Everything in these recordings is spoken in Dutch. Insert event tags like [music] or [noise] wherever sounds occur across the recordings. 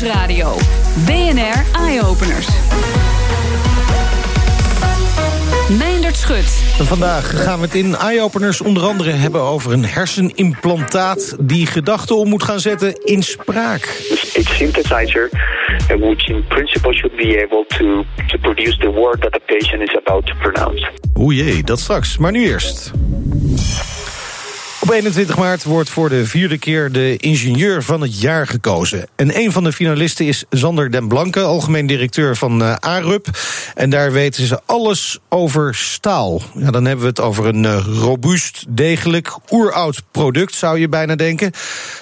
Nieuwsradio. BNR Eye Openers. Meindert Schut. Vandaag gaan we het in Eye-Openers onder andere hebben over een hersenimplantaat die gedachten om moet gaan zetten in spraak. Dus a synthesizer which in principle should be able to, to produce the word that the patient is about to pronounce. O jee, dat straks. Maar nu eerst. Op 21 maart wordt voor de vierde keer de ingenieur van het jaar gekozen. En een van de finalisten is Zander den Blanke, algemeen directeur van uh, ARUP. En daar weten ze alles over staal. Ja, dan hebben we het over een uh, robuust, degelijk, oeroud product, zou je bijna denken.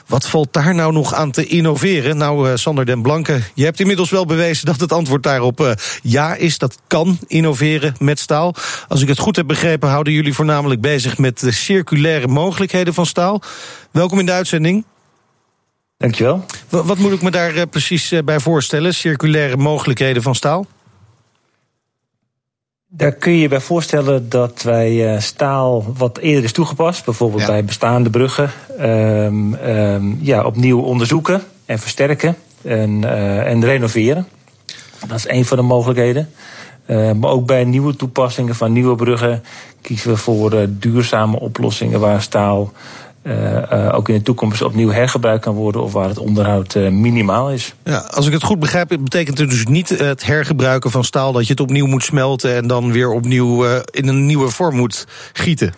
Wat valt daar nou nog aan te innoveren? Nou, uh, Sander den Blanke, je hebt inmiddels wel bewezen dat het antwoord daarop ja is. Dat kan innoveren met staal. Als ik het goed heb begrepen, houden jullie voornamelijk bezig met de circulaire mogelijkheden van staal. Welkom in de uitzending. Dankjewel. Wat, wat moet ik me daar uh, precies uh, bij voorstellen? Circulaire mogelijkheden van staal? Daar kun je je bij voorstellen dat wij uh, staal wat eerder is toegepast, bijvoorbeeld ja. bij bestaande bruggen, um, um, ja, opnieuw onderzoeken en versterken en, en renoveren. Dat is een van de mogelijkheden. Uh, maar ook bij nieuwe toepassingen van nieuwe bruggen kiezen we voor uh, duurzame oplossingen waar staal uh, ook in de toekomst opnieuw hergebruikt kan worden of waar het onderhoud minimaal is. Ja, als ik het goed begrijp, betekent het dus niet het hergebruiken van staal dat je het opnieuw moet smelten en dan weer opnieuw in een nieuwe vorm moet gieten.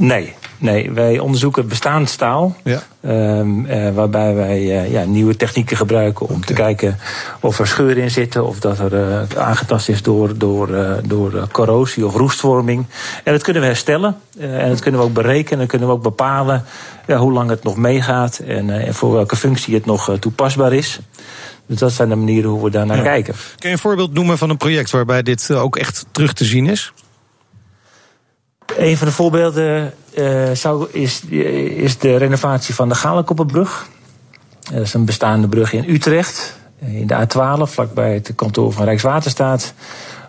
Nee, nee, wij onderzoeken bestaand staal. Ja. Um, uh, waarbij wij uh, ja, nieuwe technieken gebruiken om okay. te kijken of er scheuren in zitten, of dat er uh, aangetast is door, door, door corrosie of roestvorming. En dat kunnen we herstellen en dat kunnen we ook berekenen. En kunnen we ook bepalen hoe lang het nog meegaat en, en voor welke functie het nog toepasbaar is. Dus dat zijn de manieren hoe we daar naar ja. kijken. Kun je een voorbeeld noemen van een project waarbij dit ook echt terug te zien is? Een van de voorbeelden uh, zou, is, is de renovatie van de Galenkoppenbrug. Dat is een bestaande brug in Utrecht, in de A12, vlakbij het kantoor van Rijkswaterstaat.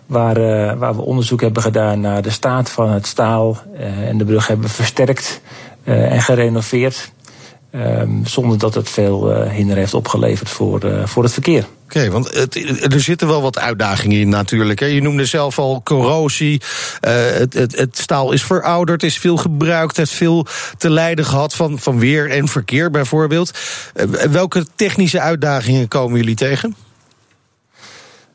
Waar, uh, waar we onderzoek hebben gedaan naar de staat van het staal. En de brug hebben versterkt en gerenoveerd. Um, zonder dat het veel hinder heeft opgeleverd voor, voor het verkeer. Oké, okay, want het, er zitten wel wat uitdagingen in natuurlijk. Hè. Je noemde zelf al corrosie. Uh, het, het, het, staal is verouderd, is veel gebruikt, heeft veel te lijden gehad van, van weer en verkeer bijvoorbeeld. Uh, welke technische uitdagingen komen jullie tegen?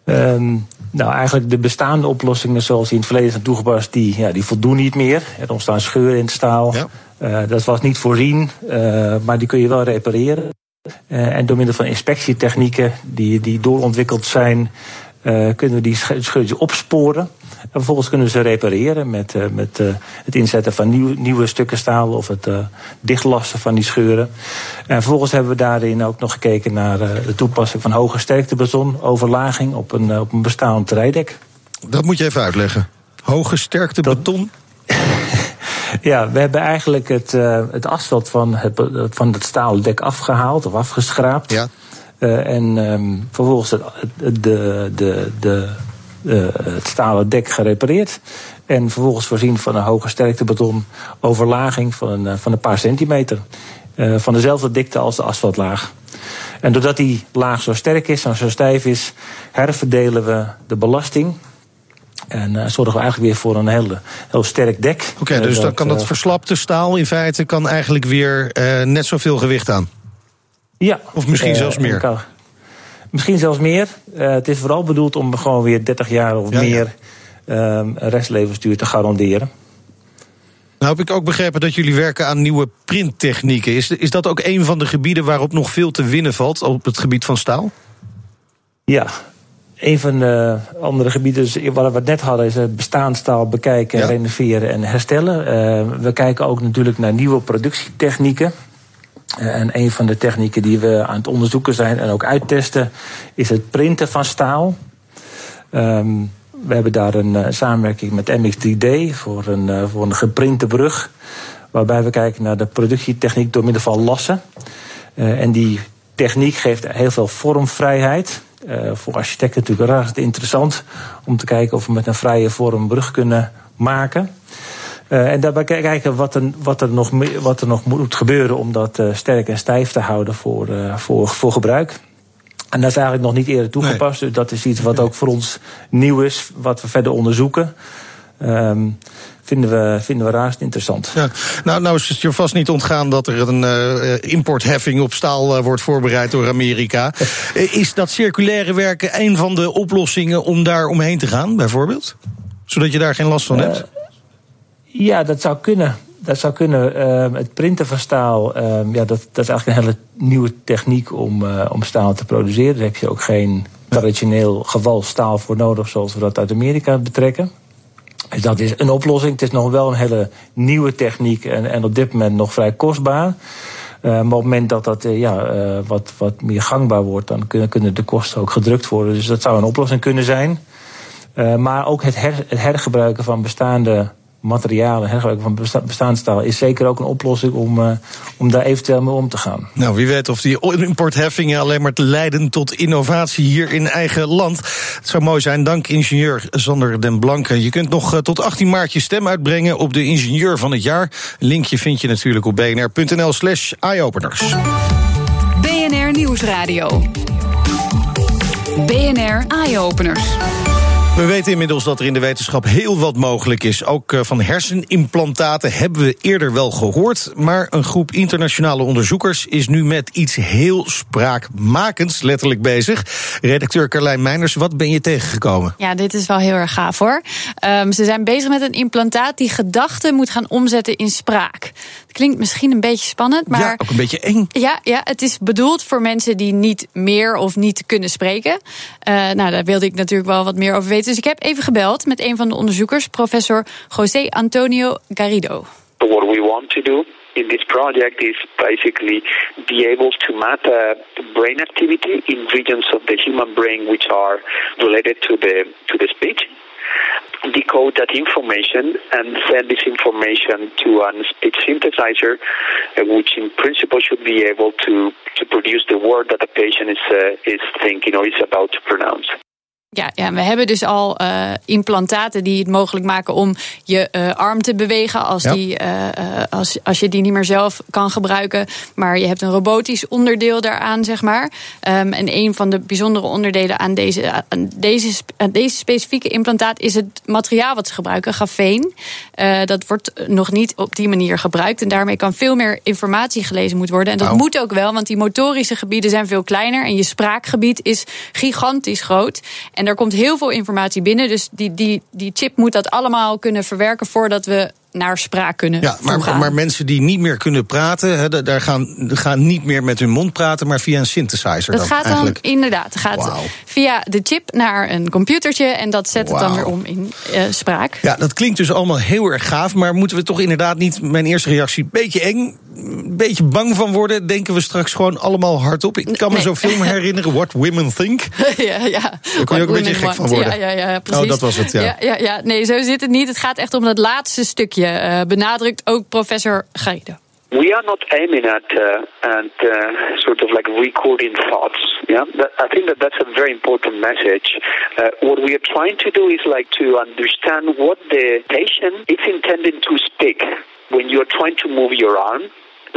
Um, nou, eigenlijk de bestaande oplossingen zoals die in het verleden zijn toegepast, die, ja, die voldoen niet meer. Er ontstaan scheuren in het staal. Ja. Uh, dat was niet voorzien, maar die kun je wel repareren. Uh, en door middel van inspectietechnieken die, die doorontwikkeld zijn, uh, kunnen we die scheurtjes opsporen. En vervolgens kunnen we ze repareren met, uh, met het inzetten van nieuw, nieuwe stukken staal of het dichtlassen van die scheuren. En vervolgens hebben we daarin ook nog gekeken naar de toepassing van hoge sterktebeton, overlaging op een, op een bestaand rijdek. Dat moet je even uitleggen. Hoge sterktebeton? [laughs] Ja, we hebben eigenlijk het, uh, het asfalt van het, van het staaldek afgehaald of afgeschraapt. Ja. Uh, en um, vervolgens het, de, de, de, uh, het stalen dek gerepareerd. En vervolgens voorzien van een hoge sterktebeton overlaging van van een paar centimeter. van dezelfde dikte als de asfaltlaag. En doordat die laag zo sterk is en zo stijf is, herverdelen we de belasting en uh, zorgen we eigenlijk weer voor een heel, heel sterk dek. Oké, okay, dus dat, dan kan dat verslapte staal in feite kan eigenlijk weer uh, net zoveel gewicht aan? Ja. Of misschien zelfs meer? Kan, misschien zelfs meer. het is vooral bedoeld om gewoon weer 30 jaar of ja, meer ja. um, restlevensduur te garanderen. Nou heb ik ook begrepen dat jullie werken aan nieuwe printtechnieken. Is, is dat ook een van de gebieden waarop nog veel te winnen valt op het gebied van staal? Ja, een van de andere gebieden, wat we net hadden, is het bestaanstaal bekijken, ja. renoveren en herstellen. Uh, we kijken ook natuurlijk naar nieuwe productietechnieken. Uh, en een van de technieken die we aan het onderzoeken zijn en ook uittesten, is het printen van staal. Um, we hebben daar een uh, samenwerking met MX3D voor een, voor een geprinte brug. Waarbij we kijken naar de productietechniek door middel van lassen. en die techniek geeft heel veel vormvrijheid. Uh, voor architecten natuurlijk erg interessant om te kijken of we met een vrije vorm brug kunnen maken. Uh, en daarbij kijken wat er, wat, er nog, wat er nog moet gebeuren om dat uh, sterk en stijf te houden voor, voor, voor gebruik. En dat is eigenlijk nog niet eerder toegepast. Nee. Dus dat is iets wat ook voor ons nieuw is, wat we verder onderzoeken. Um, vinden we, vinden we raast interessant. Ja. Nou, nou is het je vast niet ontgaan dat er een uh, importheffing op staal uh, wordt voorbereid door Amerika. is dat circulaire werken een van de oplossingen om daar omheen te gaan, bijvoorbeeld? Zodat je daar geen last van hebt? Ja, dat zou kunnen. Dat zou kunnen. Uh, het printen van staal, uh, ja, dat, dat is eigenlijk een hele nieuwe techniek om, uh, om staal te produceren. Daar heb je ook geen traditioneel geval staal voor nodig, zoals we dat uit Amerika betrekken. Dus dat is een oplossing. Het is nog wel een hele nieuwe techniek en, en op dit moment nog vrij kostbaar. Uh, maar op het moment dat dat uh, ja, uh, wat, wat meer gangbaar wordt, dan kunnen, kunnen de kosten ook gedrukt worden. Dus dat zou een oplossing kunnen zijn. maar ook het, her, het hergebruiken van bestaande materialen, hergebruik van bestaansstaal, is zeker ook een oplossing om, uh, om daar eventueel mee om te gaan. Nou, wie weet of die importheffingen alleen maar te leiden tot innovatie hier in eigen land. Het zou mooi zijn. Dank ingenieur Sander den Blanke. Je kunt nog uh, tot 18 maart je stem uitbrengen op de ingenieur van het jaar. Linkje vind je natuurlijk op bnr.nl slash eyeopeners. BNR Nieuwsradio. BNR Eyeopeners. We weten inmiddels dat er in de wetenschap heel wat mogelijk is. Ook eh, van hersenimplantaten hebben we eerder wel gehoord. Maar een groep internationale onderzoekers is nu met iets heel spraakmakends letterlijk bezig. Redacteur Carlijn Meiners, wat ben je tegengekomen? Ja, dit is wel heel erg gaaf hoor. Um, ze zijn bezig met een implantaat die gedachten moet gaan omzetten in spraak. Het klinkt misschien een beetje spannend, maar. Ja, ook een beetje eng. Ja, ja het is bedoeld voor mensen die niet meer of niet kunnen spreken. Uh, nou, daar wilde ik natuurlijk wel wat meer over weten. Dus ik heb even gebeld met een van de onderzoekers, professor José Antonio Garrido. What we want to do in this project is basically be able to map uh, brain activity in regions of the human brain which are related to the to the speech. Decode that information and send this information to a speech synthesizer, uh, which in principle should be able to to produce the word that the patient is uh, is thinking or is about to pronounce. Ja, ja, we hebben dus al uh, implantaten die het mogelijk maken om je uh, arm te bewegen als, ja. die, uh, als, als je die niet meer zelf kan gebruiken. Maar je hebt een robotisch onderdeel daaraan, zeg maar. Um, en een van de bijzondere onderdelen aan deze, aan deze, aan deze specifieke implantaat is het materiaal wat ze gebruiken, grafeen. dat wordt nog niet op die manier gebruikt. En daarmee kan veel meer informatie gelezen moeten worden. En dat moet ook wel, want die motorische gebieden zijn veel kleiner. En je spraakgebied is gigantisch groot. En er komt heel veel informatie binnen. Dus die, die, die chip moet dat allemaal kunnen verwerken voordat we naar spraak kunnen. Ja, maar, mensen die niet meer kunnen praten, daar gaan, gaan niet meer met hun mond praten, maar via een synthesizer. Dat dan, gaat dan eigenlijk. inderdaad het gaat via de chip naar een computertje en dat zet het dan weer om in uh, spraak. Ja, dat klinkt dus allemaal heel erg gaaf, maar moeten we toch inderdaad niet, mijn eerste reactie, een beetje eng, een beetje bang van worden? Denken we straks gewoon allemaal hardop? Ik kan me Nee. zo'n film [laughs] herinneren, What Women Think. [laughs] ja, ja. Daar kon je ook een beetje gek van worden. Ja, ja, ja, precies. Oh, dat was het, ja. ja, ja, ja. Nee, zo zit het niet. Het gaat echt om dat laatste stukje. Uh, benadrukt ook professor Garrido. We are not aiming at uh, at uh, sort of like recording thoughts. Yeah, that, I think that that's a very important message. Uh, what we are trying to do is like to understand what the patient is intending to speak when you're trying to move your arm.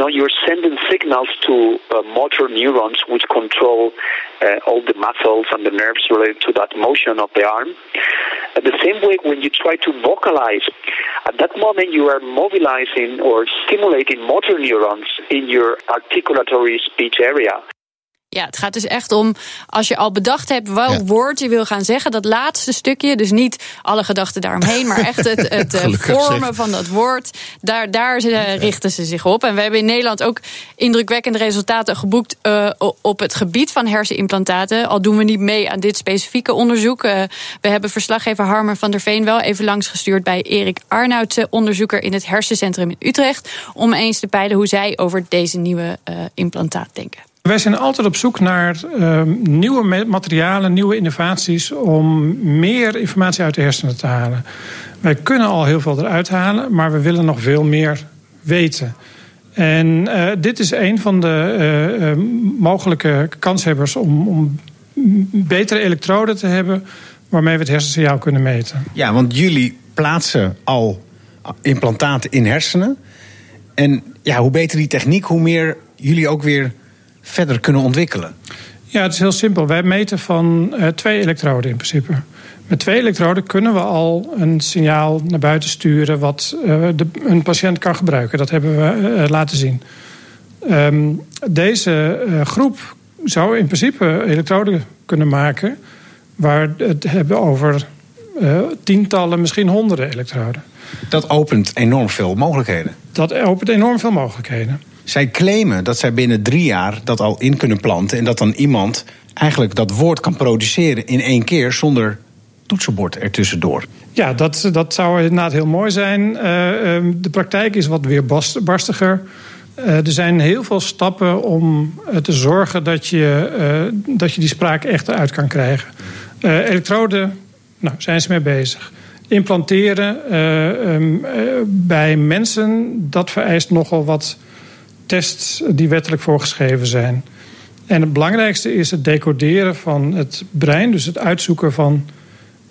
Now you're sending signals to uh, motor neurons which control uh, all the muscles and the nerves related to that motion of the arm. At the same way, when you try to vocalize, at that moment you are mobilizing or stimulating motor neurons in your articulatory speech area. Ja, het gaat dus echt om als je al bedacht hebt welk Ja. woord je wil gaan zeggen, dat laatste stukje, dus niet alle gedachten daaromheen, maar echt het, [laughs] het eh, vormen zeg. van dat woord, daar, daar ze- richten ze zich op. En we hebben in Nederland ook indrukwekkende resultaten geboekt eh, op het gebied van hersenimplantaten. Al doen we niet mee aan dit specifieke onderzoek. Eh, we hebben verslaggever Harmer van der Veen wel even langsgestuurd bij Erik Arnoudsen, onderzoeker in het hersencentrum in Utrecht, om eens te peilen hoe zij over deze nieuwe eh, implantaat denken. Wij zijn altijd op zoek naar uh, nieuwe materialen, nieuwe innovaties om meer informatie uit de hersenen te halen. Wij kunnen al heel veel eruit halen, maar we willen nog veel meer weten. En uh, dit is een van de uh, mogelijke kanshebbers om, om betere elektroden te hebben waarmee we het hersensignaal kunnen meten. Ja, want jullie plaatsen al implantaten in hersenen. En ja, hoe beter die techniek, hoe meer jullie ook weer verder kunnen ontwikkelen. Ja, het is heel simpel. Wij meten van uh, twee elektroden in principe. Met twee elektroden kunnen we al een signaal naar buiten sturen wat uh, de, een patiënt kan gebruiken. Dat hebben we uh, laten zien. Um, deze groep zou in principe elektroden kunnen maken waar het hebben over tientallen, misschien honderden elektroden. Dat opent enorm veel mogelijkheden. Dat opent enorm veel mogelijkheden. Zij claimen dat zij binnen drie jaar dat al in kunnen planten. En dat dan iemand eigenlijk dat woord kan produceren in één keer zonder toetsenbord ertussendoor. Ja, dat, dat zou inderdaad heel mooi zijn. Uh, de praktijk is wat weer barstiger. Uh, er zijn heel veel stappen om te zorgen dat je, dat je die spraak echt eruit kan krijgen. elektroden, nou, zijn ze mee bezig. Implanteren um, bij mensen, dat vereist nogal wat tests die wettelijk voorgeschreven zijn. En het belangrijkste is het decoderen van het brein, dus het uitzoeken van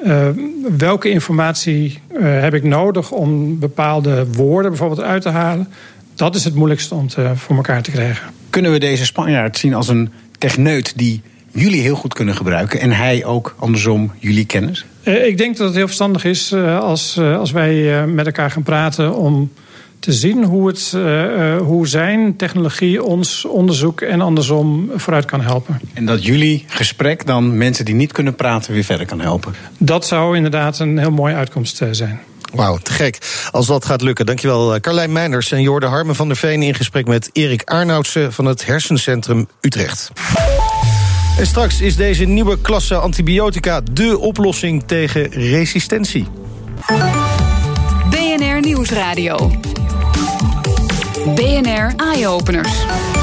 uh, welke informatie uh, heb ik nodig om bepaalde woorden bijvoorbeeld uit te halen. Dat is het moeilijkste om te, voor elkaar te krijgen. Kunnen we deze Spanjaard zien als een techneut die jullie heel goed kunnen gebruiken en hij ook andersom jullie kennis? Uh, ik denk dat het heel verstandig is als, als wij met elkaar gaan praten om te zien hoe, het, uh, hoe zijn technologie ons onderzoek en andersom vooruit kan helpen. En dat jullie gesprek dan mensen die niet kunnen praten weer verder kan helpen? Dat zou inderdaad een heel mooie uitkomst uh, zijn. Wauw, te gek. Als dat gaat lukken. Dankjewel Carlijn Meinders en Jorde Harmen van der Veen... in gesprek met Erik Arnoudsen van het Hersencentrum Utrecht. En straks is deze nieuwe klasse antibiotica... de oplossing tegen resistentie. Nieuwsradio. BNR Eye-Openers.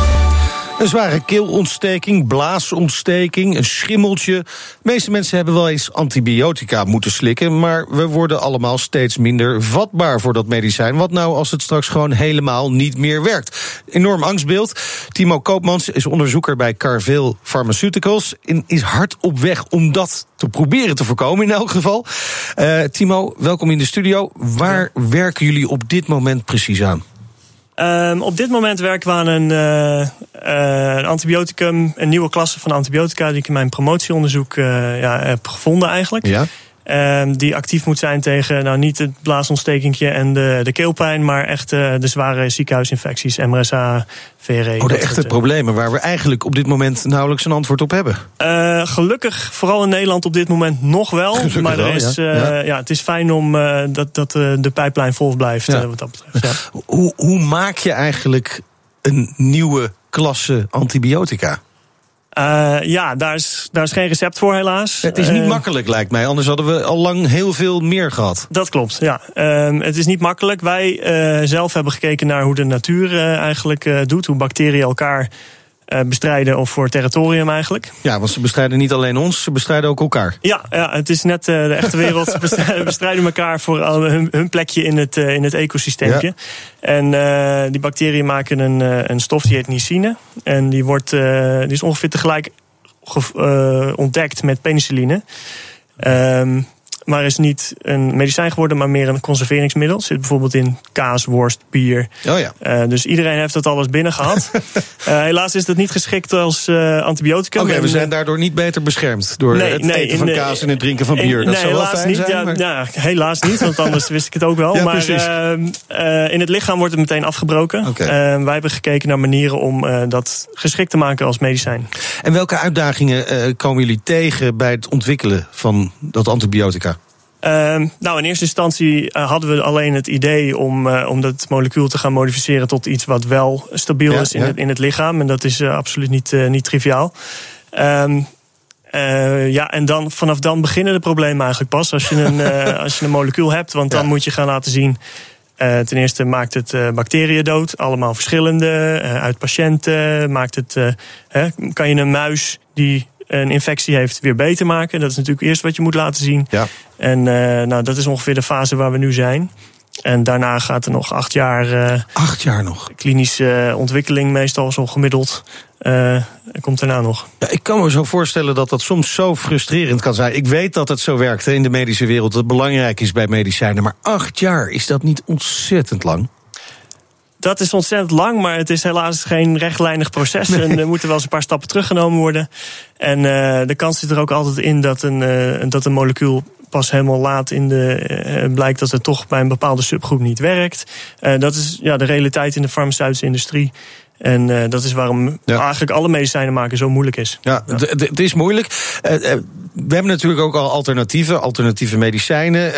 Een zware keelontsteking, blaasontsteking, een schimmeltje. De meeste mensen hebben wel eens antibiotica moeten slikken, maar we worden allemaal steeds minder vatbaar voor dat medicijn. Wat nou als het straks gewoon helemaal niet meer werkt? Enorm angstbeeld. Timo Koopmans is onderzoeker bij Carville Pharmaceuticals en is hard op weg om dat te proberen te voorkomen in elk geval. Uh, Timo, welkom in de studio. Waar werken jullie op dit moment precies aan? Um, op dit moment werken we aan een, uh, uh, een, antibioticum, een nieuwe klasse van antibiotica die ik in mijn promotieonderzoek uh, ja, heb gevonden eigenlijk. Ja. Um, die actief moet zijn tegen nou, niet het blaasontstekingje en de, de keelpijn, maar echt uh, de zware ziekenhuisinfecties, MRSA, VRE. Oh, de echte soort, problemen waar we eigenlijk op dit moment nauwelijks een antwoord op hebben. Uh, gelukkig, vooral in Nederland op dit moment nog wel. [laughs] Gelukkig maar er is, wel, ja. Ja. het is fijn om dat, dat de pijplijn vol blijft ja. wat dat betreft. Hoe, hoe maak je eigenlijk een nieuwe klasse antibiotica? Uh, ja, daar is, daar is geen recept voor helaas. Het is niet uh, makkelijk lijkt mij, anders hadden we al lang heel veel meer gehad. Dat klopt, ja. Uh, het is niet makkelijk. Wij eh, zelf hebben gekeken naar hoe de natuur eigenlijk doet, hoe bacteriën elkaar bestrijden of voor territorium eigenlijk. Ja, want ze bestrijden niet alleen ons, ze bestrijden ook elkaar. Ja, ja het is net de echte wereld. Ze [laughs] bestrijden elkaar voor hun, hun, plekje in het, in het ecosysteempje. Ja. En uh, die bacteriën maken een, een stof die heet nicine. En die, wordt, uh, die is ongeveer tegelijk ontdekt met penicilline. Um, maar is niet een medicijn geworden, maar meer een conserveringsmiddel. Zit bijvoorbeeld in kaas, worst, bier. Oh ja. Uh, dus iedereen heeft dat alles binnen gehad. uh, [laughs] helaas is dat niet geschikt als uh, antibioticum. Oké, okay, we zijn daardoor niet beter beschermd door nee, het nee, eten van kaas en het drinken van bier. Dat nee, zou wel helaas fijn niet. zijn. Ja, maar... ja, helaas niet, want anders wist ik het ook wel. [laughs] Ja, maar ehm, in het lichaam wordt het meteen afgebroken. Okay. wij hebben gekeken naar manieren om dat geschikt te maken als medicijn. En welke uitdagingen komen jullie tegen bij het ontwikkelen van dat antibiotica? Uh, nou, in eerste instantie uh, hadden we alleen het idee om, uh, om dat molecuul te gaan modificeren tot iets wat wel stabiel ja, is in, ja. het, in het lichaam. En dat is uh, absoluut niet, niet triviaal. Um, ja, en dan, vanaf dan beginnen de problemen eigenlijk pas als je een, [laughs] als je een molecuul hebt. Want dan moet je gaan laten zien. ten eerste maakt het bacteriën dood, allemaal verschillende. uit patiënten maakt het. Hè, kan je een muis die een infectie heeft weer beter maken. Dat is natuurlijk eerst wat je moet laten zien. Ja. En uh, nou, dat is ongeveer de fase waar we nu zijn. En daarna gaat er nog acht jaar. acht jaar nog? Klinische ontwikkeling, meestal zo gemiddeld. Uh, komt daarna nog. Ja, ik kan me zo voorstellen dat dat soms zo frustrerend kan zijn. Ik weet dat het zo werkt hè, in de medische wereld, dat het belangrijk is bij medicijnen. Maar acht jaar, is dat niet ontzettend lang? Dat is ontzettend lang, maar het is helaas geen rechtlijnig proces. En er moeten wel eens een paar stappen teruggenomen worden. En uh, de kans zit er ook altijd in dat een, uh, dat een molecuul pas helemaal laat in de. blijkt dat het toch bij een bepaalde subgroep niet werkt. dat is ja, de realiteit in de farmaceutische industrie. En uh, dat is waarom ja. eigenlijk alle medicijnen maken zo moeilijk is. Ja, ja. het is moeilijk. Uh, uh, we hebben natuurlijk ook al alternatieven, alternatieve medicijnen.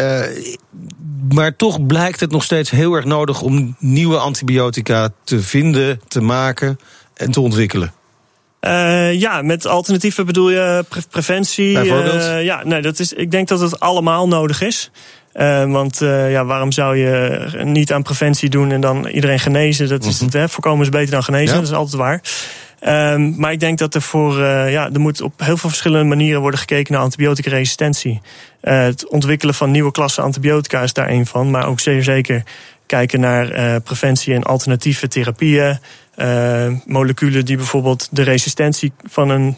maar toch blijkt het nog steeds heel erg nodig om nieuwe antibiotica te vinden, te maken en te ontwikkelen. ja, met alternatieven bedoel je pre preventie. Bijvoorbeeld? ja, nee, dat is, ik denk dat het allemaal nodig is. Uh, want uh, ja, waarom zou je niet aan preventie doen en dan iedereen genezen? Dat is het, hè? Voorkomen is beter dan genezen, ja. dat is altijd waar. Um, maar ik denk dat er voor, uh, ja, er moet op heel veel verschillende manieren worden gekeken naar antibioticaresistentie. het ontwikkelen van nieuwe klassen antibiotica is daar een van, maar ook zeer zeker kijken naar preventie en alternatieve therapieën. moleculen die bijvoorbeeld de resistentie van een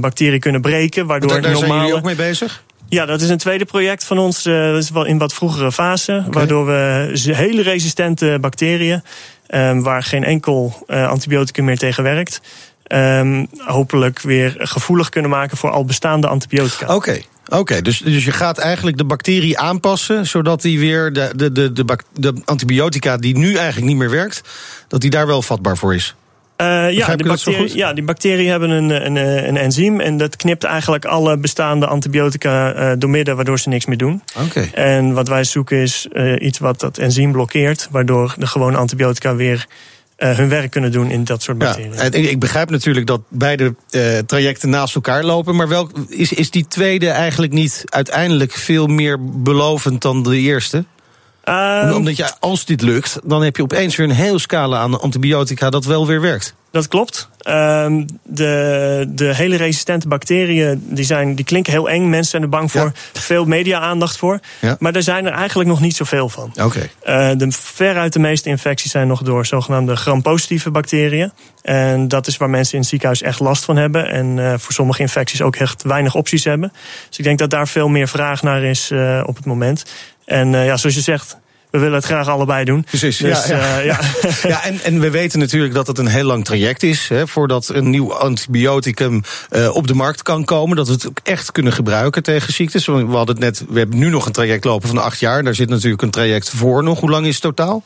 bacterie kunnen breken, waardoor daar, daar normale... zijn jullie ook mee bezig? Ja, dat is een tweede project van ons. Uh, dat is wel in wat vroegere fase. Okay. Waardoor we hele resistente bacteriën, um, waar geen enkel uh, antibioticum meer tegen werkt, um, hopelijk weer gevoelig kunnen maken voor al bestaande antibiotica. Oké. Okay. Oké, okay, dus, dus je gaat eigenlijk de bacterie aanpassen, zodat die weer de, de, de, de, de antibiotica die nu eigenlijk niet meer werkt, dat die daar wel vatbaar voor is. Uh, ja, die bacterie, ja, die bacteriën hebben een, een, een enzym en dat knipt eigenlijk alle bestaande antibiotica uh, doormidden, waardoor ze niks meer doen. Okay. En wat wij zoeken is uh, iets wat dat enzym blokkeert, waardoor de gewone antibiotica weer hun werk kunnen doen in dat soort bacteriën. Ja, ik begrijp natuurlijk dat beide uh, trajecten naast elkaar lopen. Maar welk, is, is die tweede eigenlijk niet uiteindelijk veel meer belovend dan de eerste? Um, Omdat je, als dit lukt, dan heb je opeens weer een hele scala aan antibiotica dat wel weer werkt. Dat klopt. Um, de, de hele resistente bacteriën die zijn, die klinken heel eng. Mensen zijn er bang voor. Ja. Veel media-aandacht voor. Ja. Maar er zijn er eigenlijk nog niet zoveel van. Oké. Okay. Uh, de veruit de meeste infecties zijn nog door zogenaamde gram-positieve bacteriën. En dat is waar mensen in het ziekenhuis echt last van hebben. En uh, voor sommige infecties ook echt weinig opties hebben. Dus ik denk dat daar veel meer vraag naar is uh, op het moment. En uh, ja, zoals je zegt, we willen het graag allebei doen. Precies, dus, ja. Ja, uh, ja. [laughs] ja en, en we weten natuurlijk dat het een heel lang traject is... Hè, voordat een nieuw antibioticum uh, op de markt kan komen. Dat we het ook echt kunnen gebruiken tegen ziektes. We hadden het net, we hebben nu nog een traject lopen van acht jaar. Daar zit natuurlijk een traject voor nog. Hoe lang is het totaal?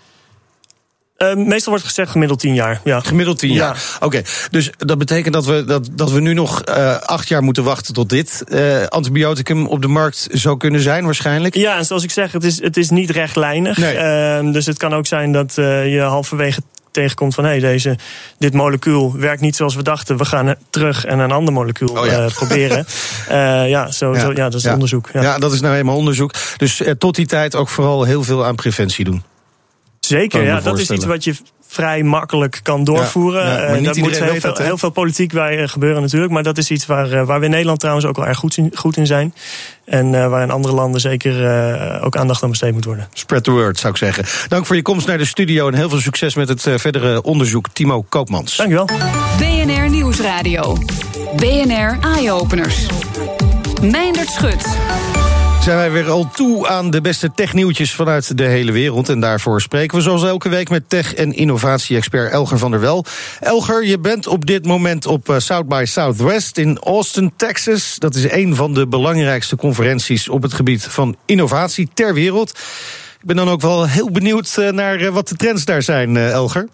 Uh, meestal wordt gezegd gemiddeld tien jaar. Ja. Gemiddeld tien jaar. Ja. Oké, okay. dus dat betekent dat we, dat, dat we nu nog uh, acht jaar moeten wachten tot dit uh, antibioticum op de markt zou kunnen zijn, waarschijnlijk. Ja, en zoals ik zeg, het is, het is niet rechtlijnig. Nee. Uh, dus het kan ook zijn dat je halverwege tegenkomt van hé, hey, deze, dit molecuul werkt niet zoals we dachten. We gaan terug en een ander molecuul oh, ja. uh, proberen. uh, [laughs] ja, zo, ja. Zo, ja, dat is onderzoek. Ja. dat is nou eenmaal onderzoek. Dus uh, tot die tijd ook vooral heel veel aan preventie doen. Zeker, ja, dat is iets wat je vrij makkelijk kan doorvoeren. Ja, ja, maar dat moet heel veel, dat, heel veel politiek bij gebeuren natuurlijk. Maar dat is iets waar, waar we in Nederland trouwens ook wel erg goed in, goed in zijn. En uh, waar in andere landen zeker uh, ook aandacht aan besteed moet worden. Spread the word, zou ik zeggen. Dank voor je komst naar de studio en heel veel succes met het uh, verdere onderzoek. Timo Koopmans. Dankjewel. BNR Nieuwsradio. BNR Eye-Openers. Meindert Schut zijn wij weer al toe aan de beste technieuwtjes vanuit de hele wereld. En daarvoor spreken we zoals elke week met tech- en innovatie-expert Elger van der Wel. Elger, je bent op dit moment op South by Southwest in Austin, Texas. Dat is een van de belangrijkste conferenties op het gebied van innovatie ter wereld. Ik ben dan ook wel heel benieuwd naar wat de trends daar zijn, Elger.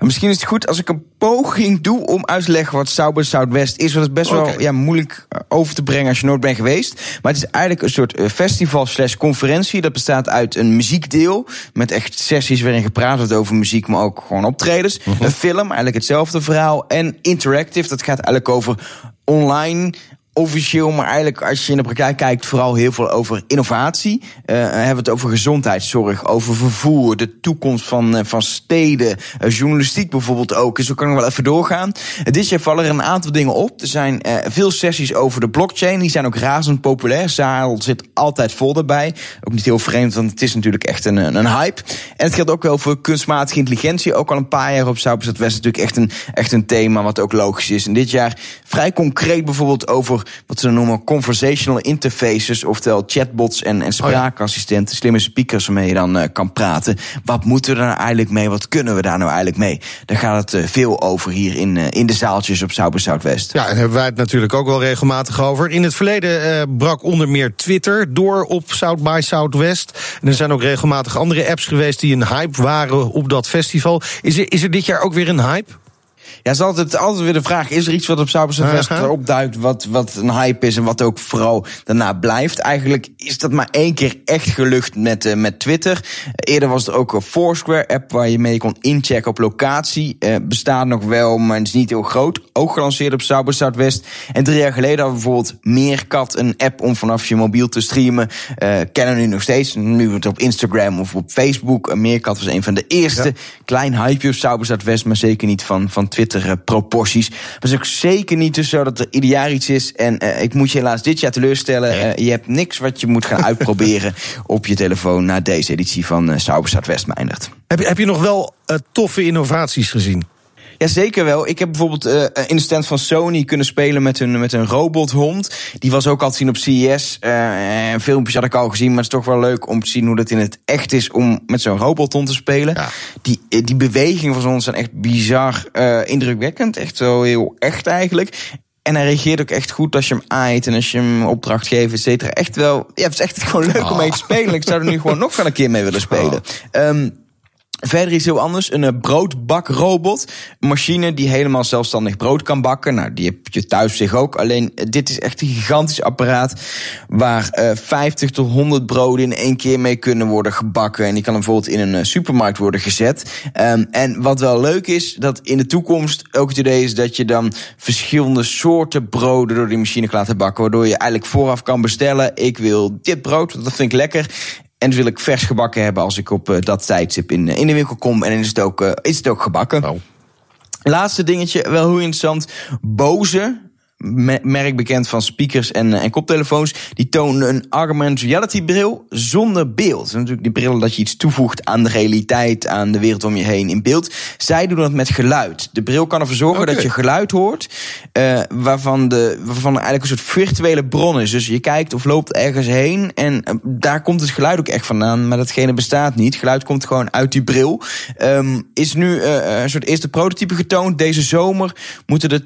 Misschien is het goed als ik een poging doe om uit te leggen wat by Southwest is. Want het is best okay. wel ja, moeilijk over te brengen als je nooit bent geweest. Maar het is eigenlijk een soort festival slash conferentie. Dat bestaat uit een muziekdeel. Met echt sessies waarin gepraat wordt over muziek, maar ook gewoon optredens. Uh -huh. Een film, eigenlijk hetzelfde verhaal. En interactive, dat gaat eigenlijk over online officieel, maar eigenlijk als je in de praktijk kijkt, vooral heel veel over innovatie. Uh, hebben we het over gezondheidszorg, over vervoer, de toekomst van, uh, van steden, journalistiek bijvoorbeeld ook. Dus kan ik wel even doorgaan. dit jaar vallen er een aantal dingen op. Er zijn veel sessies over de blockchain, die zijn ook razend populair. Zaal zit altijd vol daarbij. Ook niet heel vreemd, want het is natuurlijk echt een, een hype. En het geldt ook wel voor kunstmatige intelligentie. Ook al een paar jaar op Zuid West natuurlijk echt een, echt een thema wat ook logisch is. En dit jaar vrij concreet bijvoorbeeld over wat ze noemen conversational interfaces, oftewel chatbots en, en spraakassistenten, slimme speakers waarmee je dan uh, kan praten. Wat moeten we daar nou eigenlijk mee? Wat kunnen we daar nou eigenlijk mee? Daar gaat het uh, veel over hier in, uh, in de zaaltjes op South Zuidwest. Ja, en hebben wij het natuurlijk ook wel regelmatig over. In het verleden brak onder meer Twitter door op South by Southwest. En er zijn ook regelmatig andere apps geweest die een hype waren op dat festival. Is er, is er dit jaar ook weer een hype? Ja, is altijd, altijd weer de vraag: is er iets wat op Cyberfest uh-huh. opduikt, wat, wat een hype is en wat ook vooral daarna blijft? Eigenlijk is dat maar één keer echt gelucht met, uh, met Twitter. eerder was er ook een Foursquare-app waar je mee kon inchecken op locatie. Uh, bestaat nog wel, maar is niet heel groot. Ook gelanceerd op Cyber. En drie jaar geleden hadden we bijvoorbeeld Meerkat, een app om vanaf je mobiel te streamen. Uh, kennen we nu nog steeds. Nu het op Instagram of op Facebook. Meerkat was een van de eerste. Ja. Klein hype op Cyber Zuidwest, maar zeker niet van, van Twitter proporties. Maar het is ook zeker niet dus zo dat er ieder jaar iets is. En uh, ik moet je helaas dit jaar teleurstellen. Uh, je hebt niks wat je moet gaan uitproberen [laughs] op je telefoon na deze editie van uh, Sauberstad West Heb je, heb je nog wel toffe innovaties gezien? Ja, zeker wel. Ik heb bijvoorbeeld uh, in de stand van Sony kunnen spelen met een, met een robothond. Die was ook al te zien op CES. Uh, filmpjes had ik al gezien, maar het is toch wel leuk om te zien hoe dat in het echt is om met zo'n robothond te spelen. Ja. Die, die bewegingen van ons zijn echt bizar uh, indrukwekkend. Echt zo heel echt eigenlijk. En hij reageert ook echt goed als je hem aait en als je hem opdracht geeft, et cetera. Echt wel, ja, het is echt [laughs] gewoon leuk oh. om mee te spelen. Ik zou er nu gewoon nog wel een keer mee willen spelen. Oh. Um, Verder is heel anders, een eh, broodbakrobot. Een machine die helemaal zelfstandig brood kan bakken. Nou, die heb je thuis zich ook. Alleen, eh, dit is echt een gigantisch apparaat... waar uh, 50 tot 100 broden in één keer mee kunnen worden gebakken. En die kan bijvoorbeeld in een supermarkt worden gezet. Um, en wat wel leuk is, dat in de toekomst ook het idee is... dat je dan verschillende soorten broden door die machine kan laten bakken. Waardoor je eigenlijk vooraf kan bestellen... ik wil dit brood, dat vind ik lekker... En wil ik vers gebakken hebben als ik op uh, dat tijdstip in, in de winkel kom. En dan is het ook, uh, is het ook gebakken. Laatste dingetje, wel hoe interessant. Boze, merk bekend van speakers en, eh, en koptelefoons, die tonen een augmented reality bril zonder beeld. natuurlijk die bril dat je iets toevoegt aan de realiteit, aan de wereld om je heen in beeld. Zij doen dat met geluid. De bril kan ervoor zorgen dat je geluid hoort, uh, waarvan, de, waarvan eigenlijk een soort virtuele bron is. Dus je kijkt of loopt ergens heen en uh, daar komt het geluid ook echt vandaan, maar datgene bestaat niet. Geluid komt gewoon uit die bril. Um, is nu uh, een soort eerste prototype getoond. Deze zomer moeten er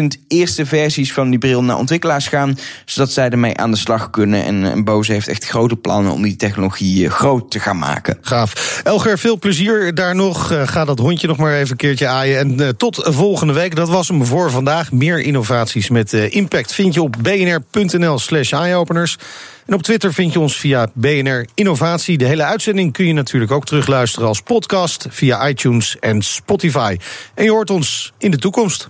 10.000 eerste versies van die bril naar ontwikkelaars gaan, zodat zij ermee aan de slag kunnen. En, en Bose heeft echt grote plannen om die technologie eh, groot te gaan maken. Gaaf. Elger, veel plezier daar nog. Uh, ga dat hondje nog maar even een keertje aaien. En uh, tot volgende week. Dat was hem voor vandaag. Meer innovaties met impact vind je op bnr.nl slash eyeopeners. En op Twitter vind je ons via BNR Innovatie. De hele uitzending kun je natuurlijk ook terugluisteren als podcast via iTunes en Spotify. En je hoort ons in de toekomst.